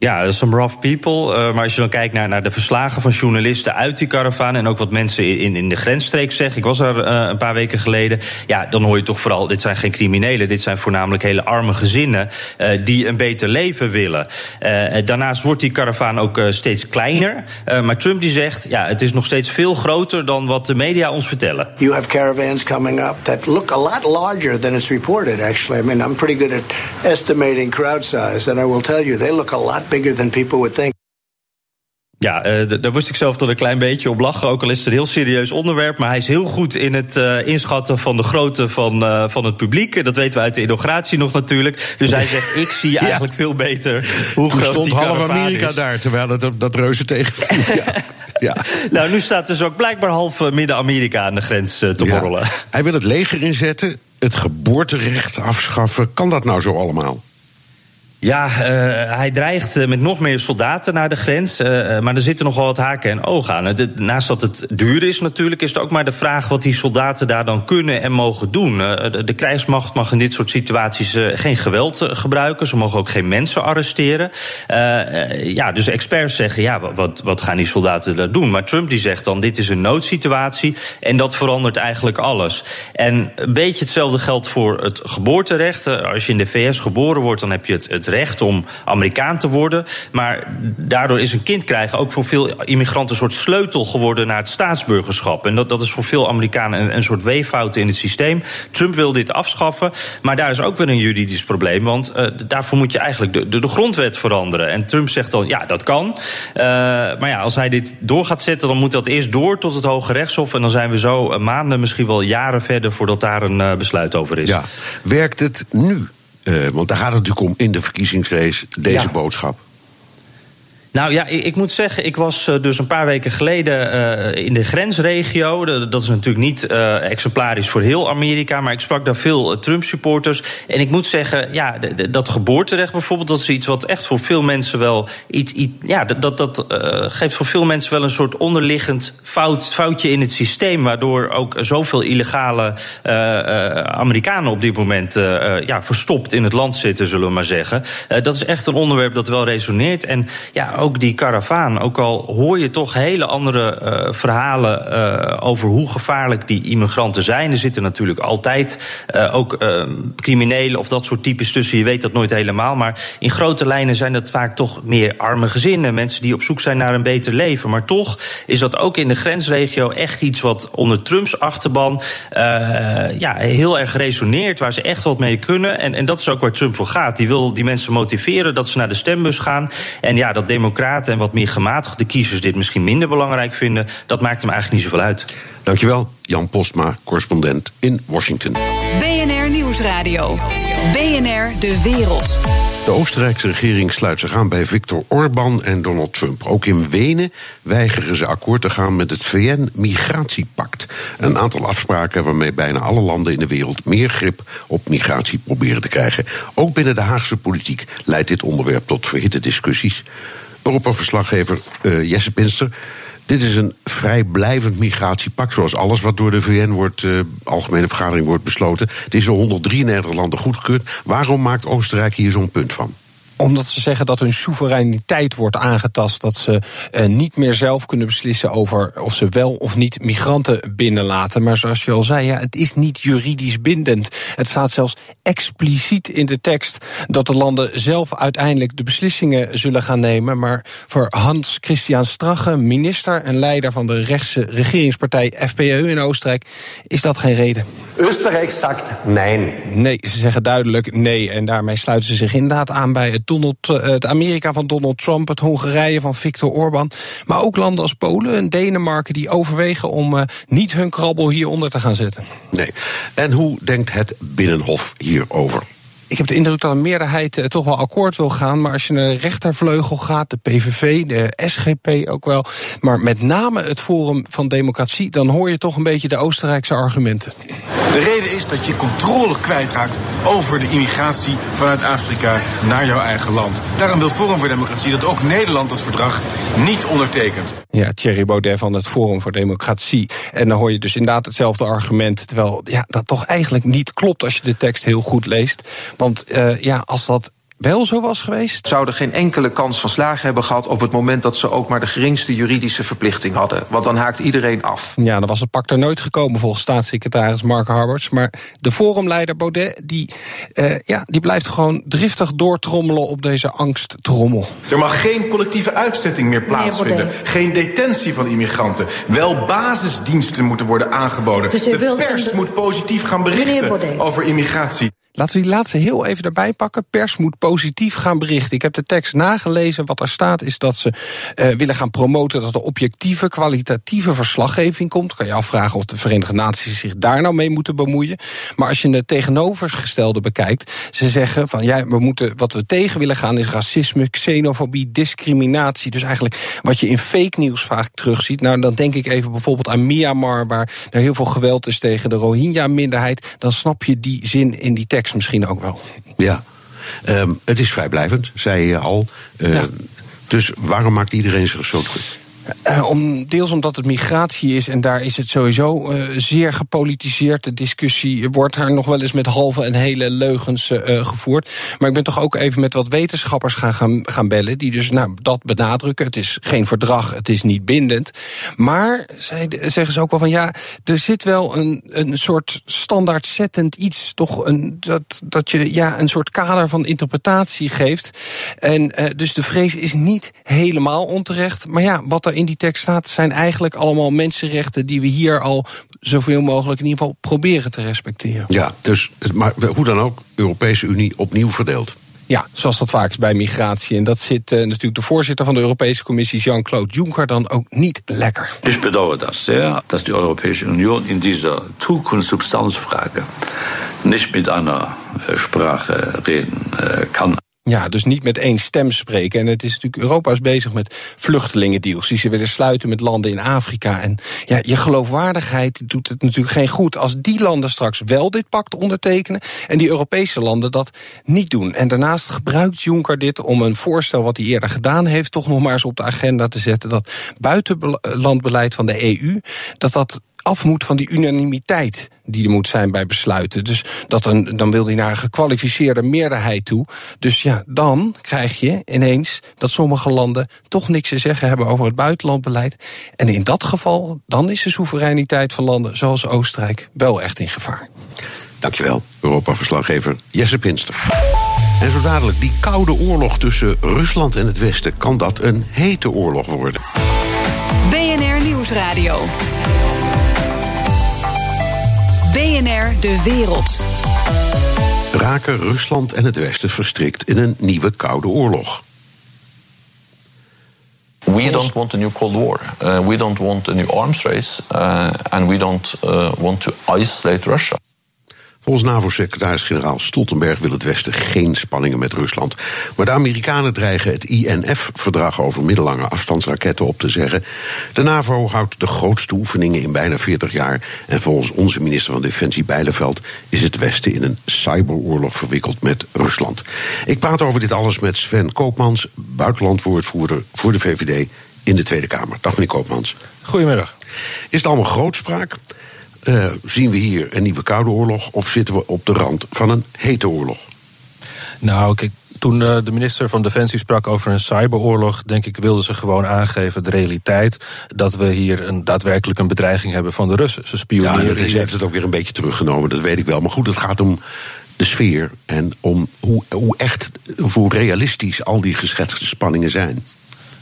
Speaker 5: Ja, some rough people. Uh, maar als je dan kijkt naar, naar de verslagen van journalisten uit die karavaan... en ook wat mensen in, in de grensstreek zeggen... ik was er uh, een paar weken geleden... ja, dan hoor je toch vooral, dit zijn geen criminelen... dit zijn voornamelijk hele arme gezinnen uh, die een beter leven willen. daarnaast wordt die karavaan ook steeds kleiner. maar Trump die zegt, ja, het is nog steeds veel groter... dan wat de media ons vertellen.
Speaker 7: You have caravans coming up that look a lot larger than it's reported, actually. I mean, I'm pretty good at estimating crowd size... and I will tell you, they look a lot bigger than people would think.
Speaker 5: Ja, uh, daar moest ik zelf toch een klein beetje op lachen. Ook al is het een heel serieus onderwerp. Maar hij is heel goed in het uh, inschatten van de grootte van, uh, van het publiek. Dat weten we uit de inauguratie nog natuurlijk. Dus hij zegt, ik zie eigenlijk veel beter hoe Toen groot
Speaker 2: stond half Amerika
Speaker 5: is.
Speaker 2: daar, terwijl het, dat reuze tegenviel. ja. ja.
Speaker 5: Nou, nu staat dus ook blijkbaar half Midden-Amerika aan de grens te ja. borrelen.
Speaker 2: Hij wil het leger inzetten, het geboorterecht afschaffen. Kan dat nou zo allemaal?
Speaker 5: Ja, uh, hij dreigt met nog meer soldaten naar de grens. Uh, maar er zitten nogal wat haken en ogen aan. Naast dat het duur is natuurlijk, is het ook maar de vraag wat die soldaten daar dan kunnen en mogen doen. De, de, krijgsmacht mag in dit soort situaties geen geweld gebruiken. Ze mogen ook geen mensen arresteren. ja, dus experts zeggen, ja, wat, wat gaan die soldaten daar doen? Maar Trump die zegt dan, dit is een noodsituatie en dat verandert eigenlijk alles. En een beetje hetzelfde geldt voor het geboorterecht. als je in de VS geboren wordt, dan heb je het, het recht om Amerikaan te worden. Maar daardoor is een kind krijgen ook voor veel immigranten een soort sleutel geworden naar het staatsburgerschap. En dat, dat is voor veel Amerikanen een, een soort weeffout in het systeem. Trump wil dit afschaffen, maar daar is ook weer een juridisch probleem. Want uh, daarvoor moet je eigenlijk de, de, de, grondwet veranderen. En Trump zegt dan, ja, dat kan. Uh, maar ja, als hij dit door gaat zetten, dan moet dat eerst door tot het Hoge Rechtshof. En dan zijn we zo maanden, misschien wel jaren verder voordat daar een besluit over is.
Speaker 2: Werkt het nu? Uh, want daar gaat het natuurlijk om in de verkiezingsrace, deze ja. boodschap.
Speaker 5: Nou ja, ik, ik, moet zeggen, ik was uh, dus een paar weken geleden uh, in de grensregio. Dat is natuurlijk niet uh, exemplarisch voor heel Amerika, maar ik sprak daar veel Trump-supporters. En ik moet zeggen, ja, dat geboorterecht bijvoorbeeld, dat is iets wat echt voor veel mensen wel iets. iets ja, dat, dat geeft voor veel mensen wel een soort onderliggend fout, foutje in het systeem, waardoor ook zoveel illegale Amerikanen op dit moment ja, verstopt in het land zitten, zullen we maar zeggen. dat is echt een onderwerp dat wel resoneert. En ja, ook die karavaan. Ook al hoor je toch hele andere uh, verhalen uh, over hoe gevaarlijk die immigranten zijn. Er zitten natuurlijk altijd uh, ook criminelen of dat soort types tussen. Je weet dat nooit helemaal. Maar in grote lijnen zijn dat vaak toch meer arme gezinnen. Mensen die op zoek zijn naar een beter leven. Maar toch is dat ook in de grensregio echt iets wat onder Trumps achterban ja, heel erg resoneert. Waar ze echt wat mee kunnen. En, en dat is ook waar Trump voor gaat. Die wil die mensen motiveren dat ze naar de stembus gaan. En ja, dat democratie democraten en wat meer gematigde kiezers dit misschien minder belangrijk vinden, dat maakt hem eigenlijk niet zoveel uit.
Speaker 2: Dankjewel, Jan Postma, correspondent in Washington.
Speaker 1: BNR Nieuwsradio. BNR De Wereld.
Speaker 2: De Oostenrijkse regering sluit zich aan bij Viktor Orbán en Donald Trump. Ook in Wenen weigeren ze akkoord te gaan met het VN-migratiepact. Een aantal afspraken waarmee bijna alle landen in de wereld meer grip op migratie proberen te krijgen. Ook binnen de Haagse politiek leidt dit onderwerp tot verhitte discussies. Europa-verslaggever uh, Jesse Pinster. Dit is een vrijblijvend migratiepact, zoals alles wat door de VN wordt, uh, algemene vergadering wordt besloten. Het is door 133 landen goedgekeurd. Waarom maakt Oostenrijk hier zo'n punt van?
Speaker 9: Omdat ze zeggen dat hun soevereiniteit wordt aangetast. Dat ze uh, niet meer zelf kunnen beslissen over of ze wel of niet migranten binnenlaten. Maar zoals je al zei, ja, het is niet juridisch bindend. Het staat zelfs expliciet in de tekst dat de landen zelf uiteindelijk de beslissingen zullen gaan nemen. Maar voor Hans Christian Strache, minister en leider van de rechtse regeringspartij FPÖ in Oostenrijk, is dat geen reden.
Speaker 10: Oostenrijk zegt nee.
Speaker 9: Nee, ze zeggen duidelijk nee. En daarmee sluiten ze zich inderdaad aan bij het Donald, eh, het Amerika van Donald Trump, het Hongarije van Viktor Orban. Maar ook landen als Polen en Denemarken die overwegen om uh, niet hun krabbel hieronder te gaan zetten.
Speaker 2: Nee. En hoe denkt het Binnenhof hierover?
Speaker 9: Ik heb de indruk dat een meerderheid eh, toch wel akkoord wil gaan. Maar als je naar de rechtervleugel gaat, de PVV, de SGP ook wel. Maar met name het Forum van Democratie, dan hoor je toch een beetje de Oostenrijkse argumenten.
Speaker 11: De reden is dat je controle kwijtraakt over de immigratie vanuit Afrika naar jouw eigen land. Daarom wil Forum voor Democratie dat ook Nederland dat verdrag niet ondertekent.
Speaker 9: Ja, Thierry Baudet van het Forum voor Democratie. En dan hoor je dus inderdaad hetzelfde argument. Terwijl ja, dat toch eigenlijk niet klopt als je de tekst heel goed leest. Want uh, ja, als dat wel zo was geweest?
Speaker 12: Zouden geen enkele kans van slagen hebben gehad op het moment dat ze ook maar de geringste juridische verplichting hadden. Want dan haakt iedereen af.
Speaker 9: Ja, dan was het pak er nooit gekomen volgens staatssecretaris Mark Harberts. Maar de forumleider Baudet, die, uh, ja, die blijft gewoon driftig doortrommelen op deze angsttrommel.
Speaker 11: Er mag geen collectieve uitzetting meer plaatsvinden. Geen detentie van immigranten. Wel basisdiensten moeten worden aangeboden. Dus de pers de... moet positief gaan berichten over immigratie.
Speaker 9: Laten we die laatste heel even erbij pakken. Pers moet positief gaan berichten. Ik heb de tekst nagelezen. Wat er staat is dat ze uh, willen gaan promoten dat er objectieve, kwalitatieve verslaggeving komt. Kan je afvragen of de Verenigde Naties zich daar nou mee moeten bemoeien. Maar als je het tegenovergestelde bekijkt, ze zeggen van ja, we moeten wat we tegen willen gaan is racisme, xenofobie, discriminatie. Dus eigenlijk wat je in fake nieuws vaak terugziet. Nou, dan denk ik even bijvoorbeeld aan Myanmar, waar er heel veel geweld is tegen de Rohingya-minderheid. Dan snap je die zin in die tekst misschien ook wel.
Speaker 2: Ja, um, het is vrijblijvend, zei je al. Uh, ja. Dus waarom maakt iedereen zich zo druk?
Speaker 9: Uh, om, deels omdat het migratie is en daar is het sowieso uh, zeer gepolitiseerd. De discussie wordt daar nog wel eens met halve en hele leugens uh, gevoerd. Maar ik ben toch ook even met wat wetenschappers gaan, gaan, gaan bellen... die dus nou, dat benadrukken. Het is geen verdrag, het is niet bindend. Maar, zij, zeggen ze ook wel van ja, er zit wel een, een soort standaardzettend iets... toch een, dat, dat je ja, een soort kader van interpretatie geeft. En dus de vrees is niet helemaal onterecht. Maar ja, wat er in die tekst staat, zijn eigenlijk allemaal mensenrechten die we hier al zoveel mogelijk in ieder geval proberen te respecteren.
Speaker 2: Ja, dus, maar hoe dan ook, Europese Unie opnieuw verdeeld.
Speaker 9: Ja, zoals dat vaak is bij migratie. En dat zit uh, natuurlijk de voorzitter van de Europese Commissie, Jean-Claude Juncker, dan ook niet lekker.
Speaker 13: Ik bedauere dat zeer, dat de Europese Unie in deze Zukunftssubstanzfrage niet met einer äh, Sprache reden äh, kan.
Speaker 9: Ja, dus niet met één stem spreken. En het is natuurlijk, Europa is bezig met vluchtelingendeals die ze willen sluiten met landen in Afrika. En ja, je geloofwaardigheid doet het natuurlijk geen goed als die landen straks wel dit pact ondertekenen en die Europese landen dat niet doen. En daarnaast gebruikt Juncker dit om een voorstel wat hij eerder gedaan heeft, toch nog maar eens op de agenda te zetten. Dat buitenlandbeleid van de EU, dat dat af moet van die unanimiteit die er moet zijn bij besluiten. Dus dat een, dan wil hij naar een gekwalificeerde meerderheid toe. Dus ja, dan krijg je ineens dat sommige landen toch niks te zeggen hebben over het buitenlandbeleid. En in dat geval, dan is de soevereiniteit van landen zoals Oostenrijk wel echt in gevaar.
Speaker 2: Dankjewel, Europa-verslaggever Jesse Pinster. En zo dadelijk, die koude oorlog tussen Rusland en het Westen, kan dat een hete oorlog worden?
Speaker 1: BNR Nieuwsradio. BNR De Wereld.
Speaker 2: Raken Rusland en het Westen verstrikt in een nieuwe koude oorlog?
Speaker 14: We don't want a new Cold War. Uh, we don't want a new arms race. Uh, and we don't uh, want to isolate Russia.
Speaker 2: Volgens NAVO-secretaris-generaal Stoltenberg wil het Westen geen spanningen met Rusland. Maar de Amerikanen dreigen het INF-verdrag over middellange afstandsraketten op te zeggen. De NAVO houdt de grootste oefeningen in bijna 40 jaar. En volgens onze minister van Defensie Bijleveld is het Westen in een cyberoorlog verwikkeld met Rusland. Ik praat over dit alles met Sven Koopmans, buitenlandwoordvoerder voor de VVD in de Tweede Kamer. Dag meneer Koopmans.
Speaker 15: Goedemiddag.
Speaker 2: Is het allemaal grootspraak? Uh, zien we hier een nieuwe koude oorlog of zitten we op de rand van een hete oorlog?
Speaker 15: Nou, kijk, toen uh, de minister van Defensie sprak over een cyberoorlog, denk ik, wilden ze gewoon aangeven de realiteit dat we hier een, daadwerkelijk een bedreiging hebben van de Russen. Ze spioneren.
Speaker 2: Ja, dat is, heeft het ook weer een beetje teruggenomen, dat weet ik wel. Maar goed, het gaat om de sfeer en om hoe, hoe echt, hoe realistisch al die geschetste spanningen zijn.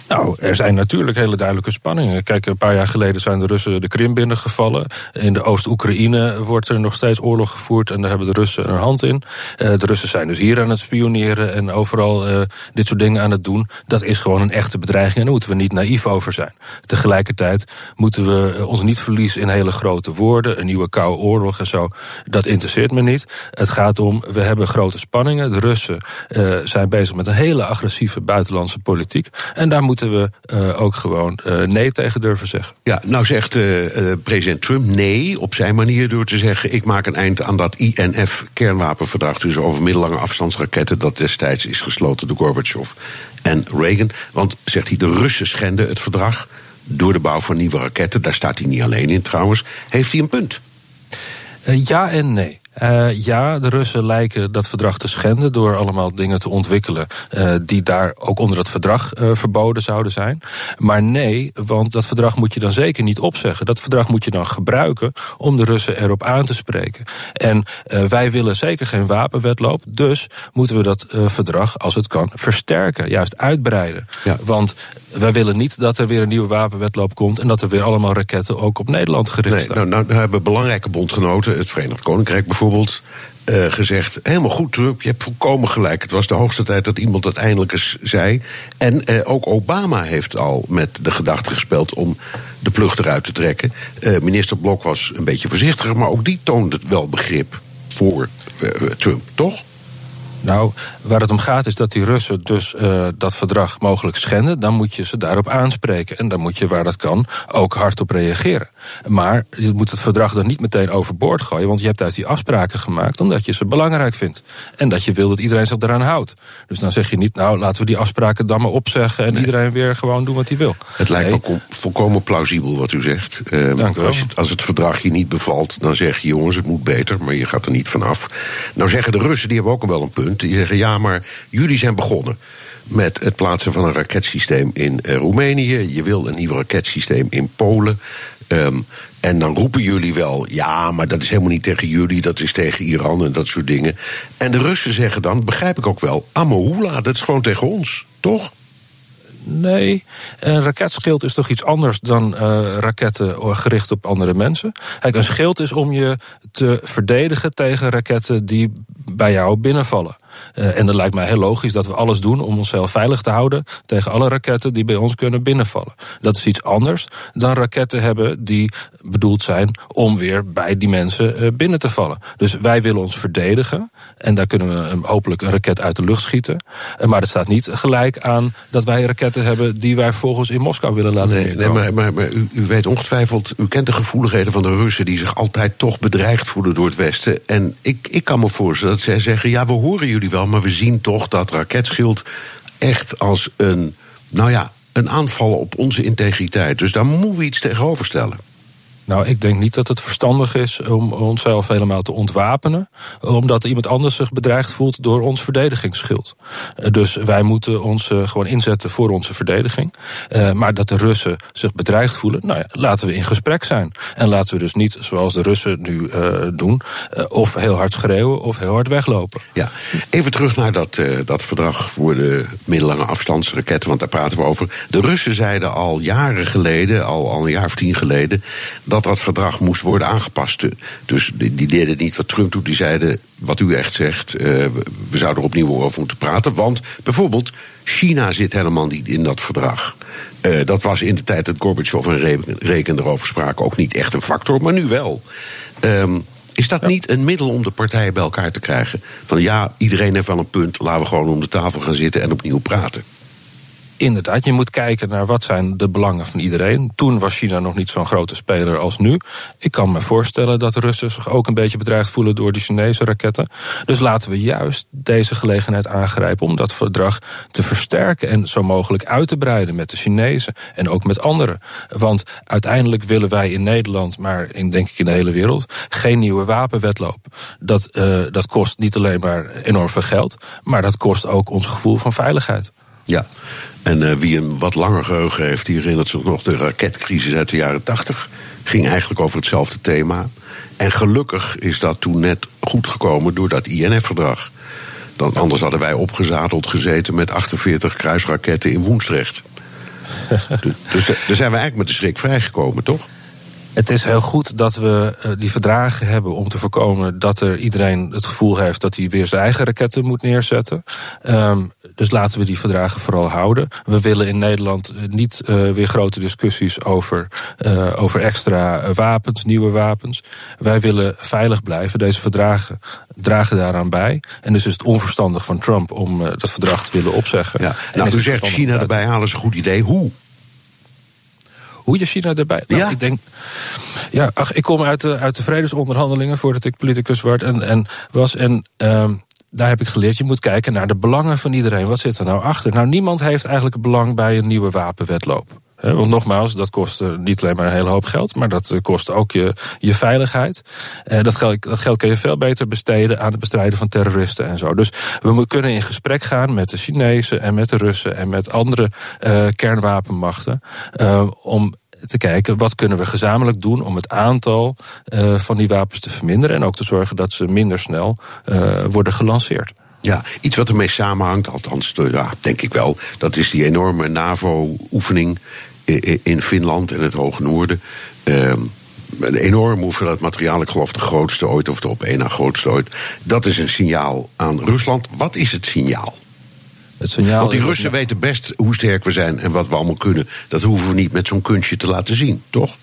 Speaker 15: Nou, er zijn natuurlijk hele duidelijke spanningen. Kijk, een paar jaar geleden zijn de Russen de Krim binnengevallen. In de Oost-Oekraïne wordt er nog steeds oorlog gevoerd en daar hebben de Russen een hand in. Uh, de Russen zijn dus hier aan het spioneren en overal uh, dit soort dingen aan het doen. Dat is gewoon een echte bedreiging en daar moeten we niet naïef over zijn. Tegelijkertijd moeten we ons niet verliezen in hele grote woorden. Een nieuwe koude oorlog en zo. Dat interesseert me niet. Het gaat om, we hebben grote spanningen. De Russen zijn bezig met een hele agressieve buitenlandse politiek. En daar moeten moeten we uh, ook gewoon uh, nee tegen durven zeggen.
Speaker 2: Ja, nou zegt uh, president Trump nee op zijn manier door te zeggen: ik maak een eind aan dat INF-kernwapenverdrag, dus over middellange afstandsraketten, dat destijds is gesloten door Gorbachev en Reagan. Want zegt hij: de Russen schenden het verdrag door de bouw van nieuwe raketten. Daar staat hij niet alleen in trouwens. Heeft hij een punt?
Speaker 15: ja en nee. Uh, ja, de Russen lijken dat verdrag te schenden door allemaal dingen te ontwikkelen uh, die daar ook onder het verdrag uh, verboden zouden zijn. Maar nee, want dat verdrag moet je dan zeker niet opzeggen. Dat verdrag moet je dan gebruiken om de Russen erop aan te spreken. En wij willen zeker geen wapenwetloop, dus moeten we dat verdrag, als het kan, versterken, juist uitbreiden. Ja. Want wij willen niet dat er weer een nieuwe wapenwetloop komt en dat er weer allemaal raketten ook op Nederland gericht nee,
Speaker 2: staan. Nou, nou hebben belangrijke bondgenoten, het Verenigd Koninkrijk bijvoorbeeld, uh, gezegd: helemaal goed, Trump, je hebt volkomen gelijk. Het was de hoogste tijd dat iemand dat eindelijk eens zei. En uh, ook Obama heeft al met de gedachte gespeeld om de plug eruit te trekken. Uh, minister Blok was een beetje voorzichtiger, maar ook die toonde wel begrip voor Trump, toch?
Speaker 15: Nou, waar het om gaat is dat die Russen dus uh, dat verdrag mogelijk schenden. Dan moet je ze daarop aanspreken. En dan moet je, waar dat kan, ook hard op reageren. Maar je moet het verdrag dan niet meteen overboord gooien. Want je hebt uit die afspraken gemaakt omdat je ze belangrijk vindt. En dat je wil dat iedereen zich eraan houdt. Dus dan zeg je niet, nou laten we die afspraken dan maar opzeggen. En nee. iedereen weer gewoon doen wat hij wil.
Speaker 2: Het lijkt nee. me volkomen plausibel wat u zegt. Uh,
Speaker 15: Dank u wel.
Speaker 2: Als, je, als het verdrag je niet bevalt, dan zeg je jongens, het moet beter. Maar je gaat er niet vanaf. Nou zeggen de Russen, die hebben ook wel een punt. Die zeggen ja, maar jullie zijn begonnen met het plaatsen van een raketsysteem in uh, Roemenië. Je wil een nieuw raketsysteem in Polen. Um, en dan roepen jullie wel, ja, maar dat is helemaal niet tegen jullie, dat is tegen Iran en dat soort dingen. En de Russen zeggen dan, begrijp ik ook wel, Amohula, dat is gewoon tegen ons, toch?
Speaker 15: Nee, een raketschild is toch iets anders dan uh, raketten gericht op andere mensen. Kijk, een schild is om je te verdedigen tegen raketten die bij jou binnenvallen. Uh, en dat lijkt mij heel logisch dat we alles doen om onszelf veilig te houden tegen alle raketten die bij ons kunnen binnenvallen. Dat is iets anders dan raketten hebben die bedoeld zijn om weer bij die mensen uh, binnen te vallen. Dus wij willen ons verdedigen en daar kunnen we een, hopelijk een raket uit de lucht schieten. Maar het staat niet gelijk aan dat wij raketten hebben die wij vervolgens in Moskou willen laten
Speaker 2: nee, nee maar, maar, maar u, u, weet ongetwijfeld, u kent de gevoeligheden van de Russen die zich altijd toch bedreigd voelen door het Westen. En ik, ik kan me voorstellen dat zij zeggen: ja, we horen jullie wel, maar we zien toch dat raketschild echt als een, nou ja, een aanval op onze integriteit. Dus daar moeten we iets tegenover stellen.
Speaker 15: Nou, ik denk niet dat het verstandig is om onszelf helemaal te ontwapenen. Omdat iemand anders zich bedreigd voelt door ons verdedigingsschild. Dus wij moeten ons gewoon inzetten voor onze verdediging. Maar dat de Russen zich bedreigd voelen, nou ja, laten we in gesprek zijn. En laten we dus niet, zoals de Russen nu doen, of heel hard schreeuwen of heel hard weglopen.
Speaker 2: Ja, even terug naar dat, dat verdrag voor de middellange afstandsraketten, want daar praten we over. De Russen zeiden al jaren geleden, al, al een jaar of tien geleden, dat dat dat verdrag moest worden aangepast. Dus die deden niet wat Trump doet. Die zeiden, wat u echt zegt, uh, we zouden er opnieuw over moeten praten. Want bijvoorbeeld, China zit helemaal niet in dat verdrag. Uh, dat was in de tijd dat Gorbachev en Reken erover spraken ook niet echt een factor, maar nu wel. Um, is dat ja. niet een middel om de partijen bij elkaar te krijgen? Van ja, iedereen heeft wel een punt, laten we gewoon om de tafel gaan zitten en opnieuw praten.
Speaker 15: Inderdaad, je moet kijken naar wat zijn de belangen van iedereen. Toen was China nog niet zo'n grote speler als nu. Ik kan me voorstellen dat de Russen zich ook een beetje bedreigd voelen door die Chinese raketten. Dus laten we juist deze gelegenheid aangrijpen om dat verdrag te versterken en zo mogelijk uit te breiden met de Chinezen en ook met anderen. Want uiteindelijk willen wij in Nederland, maar in, denk ik in de hele wereld, geen nieuwe wapenwetloop. Dat, uh, dat kost niet alleen maar enorm veel geld, maar dat kost ook ons gevoel van veiligheid.
Speaker 2: Ja, en uh, wie een wat langer geheugen heeft, die herinnert zich nog de raketcrisis uit de jaren 80. Ging eigenlijk over hetzelfde thema. En gelukkig is dat toen net goed gekomen door dat INF-verdrag. Dan, anders hadden wij opgezadeld gezeten met 48 kruisraketten in Woensdrecht. dus, dus daar zijn we eigenlijk met de schrik vrijgekomen, toch?
Speaker 15: Het is heel goed dat we uh, die verdragen hebben om te voorkomen dat er iedereen het gevoel heeft dat hij weer zijn eigen raketten moet neerzetten. Um, dus laten we die verdragen vooral houden. We willen in Nederland niet uh, weer grote discussies over, uh, over extra wapens, nieuwe wapens. Wij willen veilig blijven. Deze verdragen dragen daaraan bij. En dus is het onverstandig van Trump om dat verdrag te willen opzeggen.
Speaker 2: Ja. Nou, u zegt China erbij halen is een goed idee. Hoe?
Speaker 15: Hoe je China erbij. Nou, ja. Ik denk. Ja, ach, ik kom uit de, uit de vredesonderhandelingen voordat ik politicus werd en, en was. En um, daar heb ik geleerd, je moet kijken naar de belangen van iedereen. Wat zit er nou achter? Nou, niemand heeft eigenlijk belang bij een nieuwe wapenwetloop. Want nogmaals, dat kost niet alleen maar een hele hoop geld, maar dat kost ook je, je veiligheid. Dat geld, dat geld kan je veel beter besteden aan het bestrijden van terroristen en zo. Dus we kunnen in gesprek gaan met de Chinezen en met de Russen en met andere kernwapenmachten. Om te kijken wat kunnen we gezamenlijk doen om het aantal van die wapens te verminderen. En ook te zorgen dat ze minder snel worden gelanceerd.
Speaker 2: Ja, iets wat ermee samenhangt, althans ja, denk ik wel, dat is die enorme NAVO-oefening in Finland en het Hoge Noorden. Uh, een enorme hoeveelheid materiaal, ik geloof de grootste ooit, of de op één na grootste ooit. Dat is een signaal aan Rusland. Wat is het signaal?
Speaker 15: Het signaal
Speaker 2: Want die Russen weten best hoe sterk we zijn en wat we allemaal kunnen. Dat hoeven we niet met zo'n kunstje te laten zien, toch?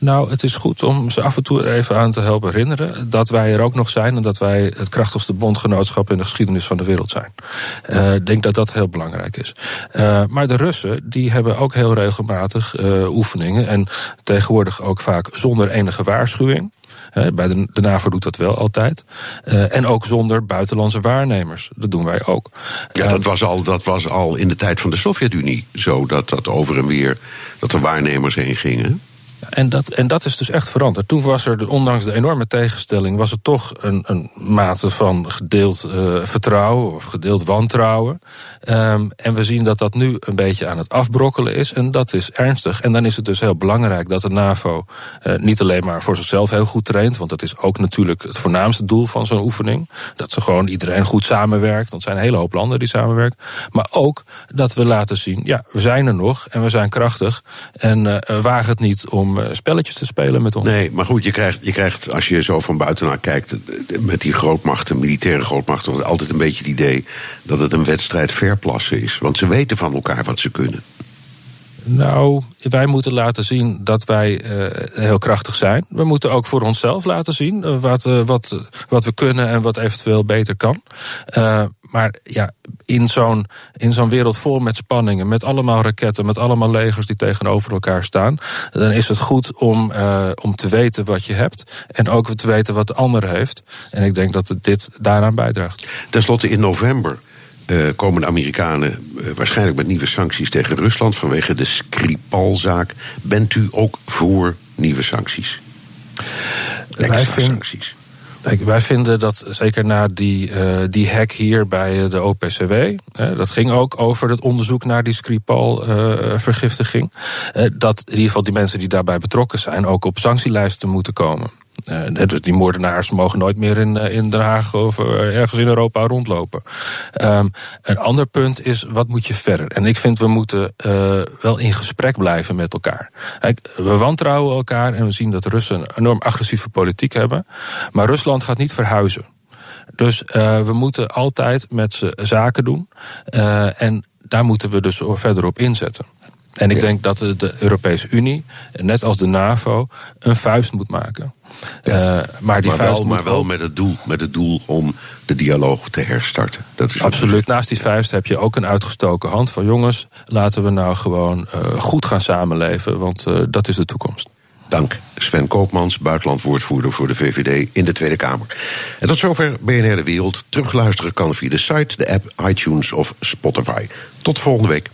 Speaker 15: Nou, het is goed om ze af en toe even aan te helpen herinneren dat wij er ook nog zijn en dat wij het krachtigste bondgenootschap in de geschiedenis van de wereld zijn. Uh, ik denk dat dat heel belangrijk is. Uh, maar de Russen die hebben ook heel regelmatig uh, oefeningen en tegenwoordig ook vaak zonder enige waarschuwing. Bij de, de NAVO doet dat wel altijd. Uh, en ook zonder buitenlandse waarnemers. Dat doen wij ook.
Speaker 2: Ja, dat was al, dat was al in de tijd van de Sovjet-Unie zo. Dat dat over en weer, dat er waarnemers heen gingen.
Speaker 15: En dat, en dat is dus echt veranderd. Toen was er, ondanks de enorme tegenstelling, was er toch een, een mate van gedeeld uh, vertrouwen of gedeeld wantrouwen. Um, en we zien dat dat nu een beetje aan het afbrokkelen is. En dat is ernstig. En dan is het dus heel belangrijk dat de NAVO uh, niet alleen maar voor zichzelf heel goed traint. Want dat is ook natuurlijk het voornaamste doel van zo'n oefening. Dat ze gewoon iedereen goed samenwerkt. Want er zijn een hele hoop landen die samenwerken. Maar ook dat we laten zien, ja, we zijn er nog en we zijn krachtig. En uh, wagen het niet om spelletjes te spelen met ons.
Speaker 2: Nee, maar goed, je krijgt, je krijgt als je zo van buitenaar kijkt... met die grootmachten, militaire grootmachten... altijd een beetje het idee dat het een wedstrijd verplassen is. Want ze weten van elkaar wat ze kunnen.
Speaker 15: Nou, wij moeten laten zien dat wij uh, heel krachtig zijn. We moeten ook voor onszelf laten zien uh, wat, uh, wat, wat we kunnen en wat eventueel beter kan. maar ja, in zo'n zo'n wereld vol met spanningen, met allemaal raketten, met allemaal legers die tegenover elkaar staan, dan is het goed om, om te weten wat je hebt en ook te weten wat de ander heeft. En ik denk dat dit daaraan bijdraagt.
Speaker 2: Ten slotte in november uh, komen de Amerikanen uh, waarschijnlijk met nieuwe sancties tegen Rusland vanwege de Skripal-zaak. Bent u ook voor nieuwe sancties?
Speaker 15: Wij, vind, kijk, wij vinden dat zeker na die, uh, die hack hier bij de OPCW. dat ging ook over het onderzoek naar die Skripal-vergiftiging. dat in ieder geval die mensen die daarbij betrokken zijn ook op sanctielijsten moeten komen. Dus die moordenaars mogen nooit meer in, uh, in Den Haag of uh, ergens in Europa rondlopen. Um, een ander punt is, wat moet je verder? En ik vind, we moeten wel in gesprek blijven met elkaar. We wantrouwen elkaar en we zien dat Russen een enorm agressieve politiek hebben. Maar Rusland gaat niet verhuizen. Dus we moeten altijd met ze zaken doen. en daar moeten we dus verder op inzetten. En ik ja. denk dat de Europese Unie, net als de NAVO, een vuist moet maken.
Speaker 2: Ja. Uh, maar die maar vuist wel, maar wel met, het doel, met het doel om de dialoog te herstarten. Dat is
Speaker 15: Absoluut. Naast die vuist heb je ook een uitgestoken hand van jongens, laten we nou gewoon uh, goed gaan samenleven, want uh, dat is de toekomst.
Speaker 2: Dank. Sven Koopmans, buitenlandwoordvoerder voor de VVD in de Tweede Kamer. En tot zover BNR De Wereld. Terugluisteren kan via de site, de app, iTunes of Spotify. Tot volgende week.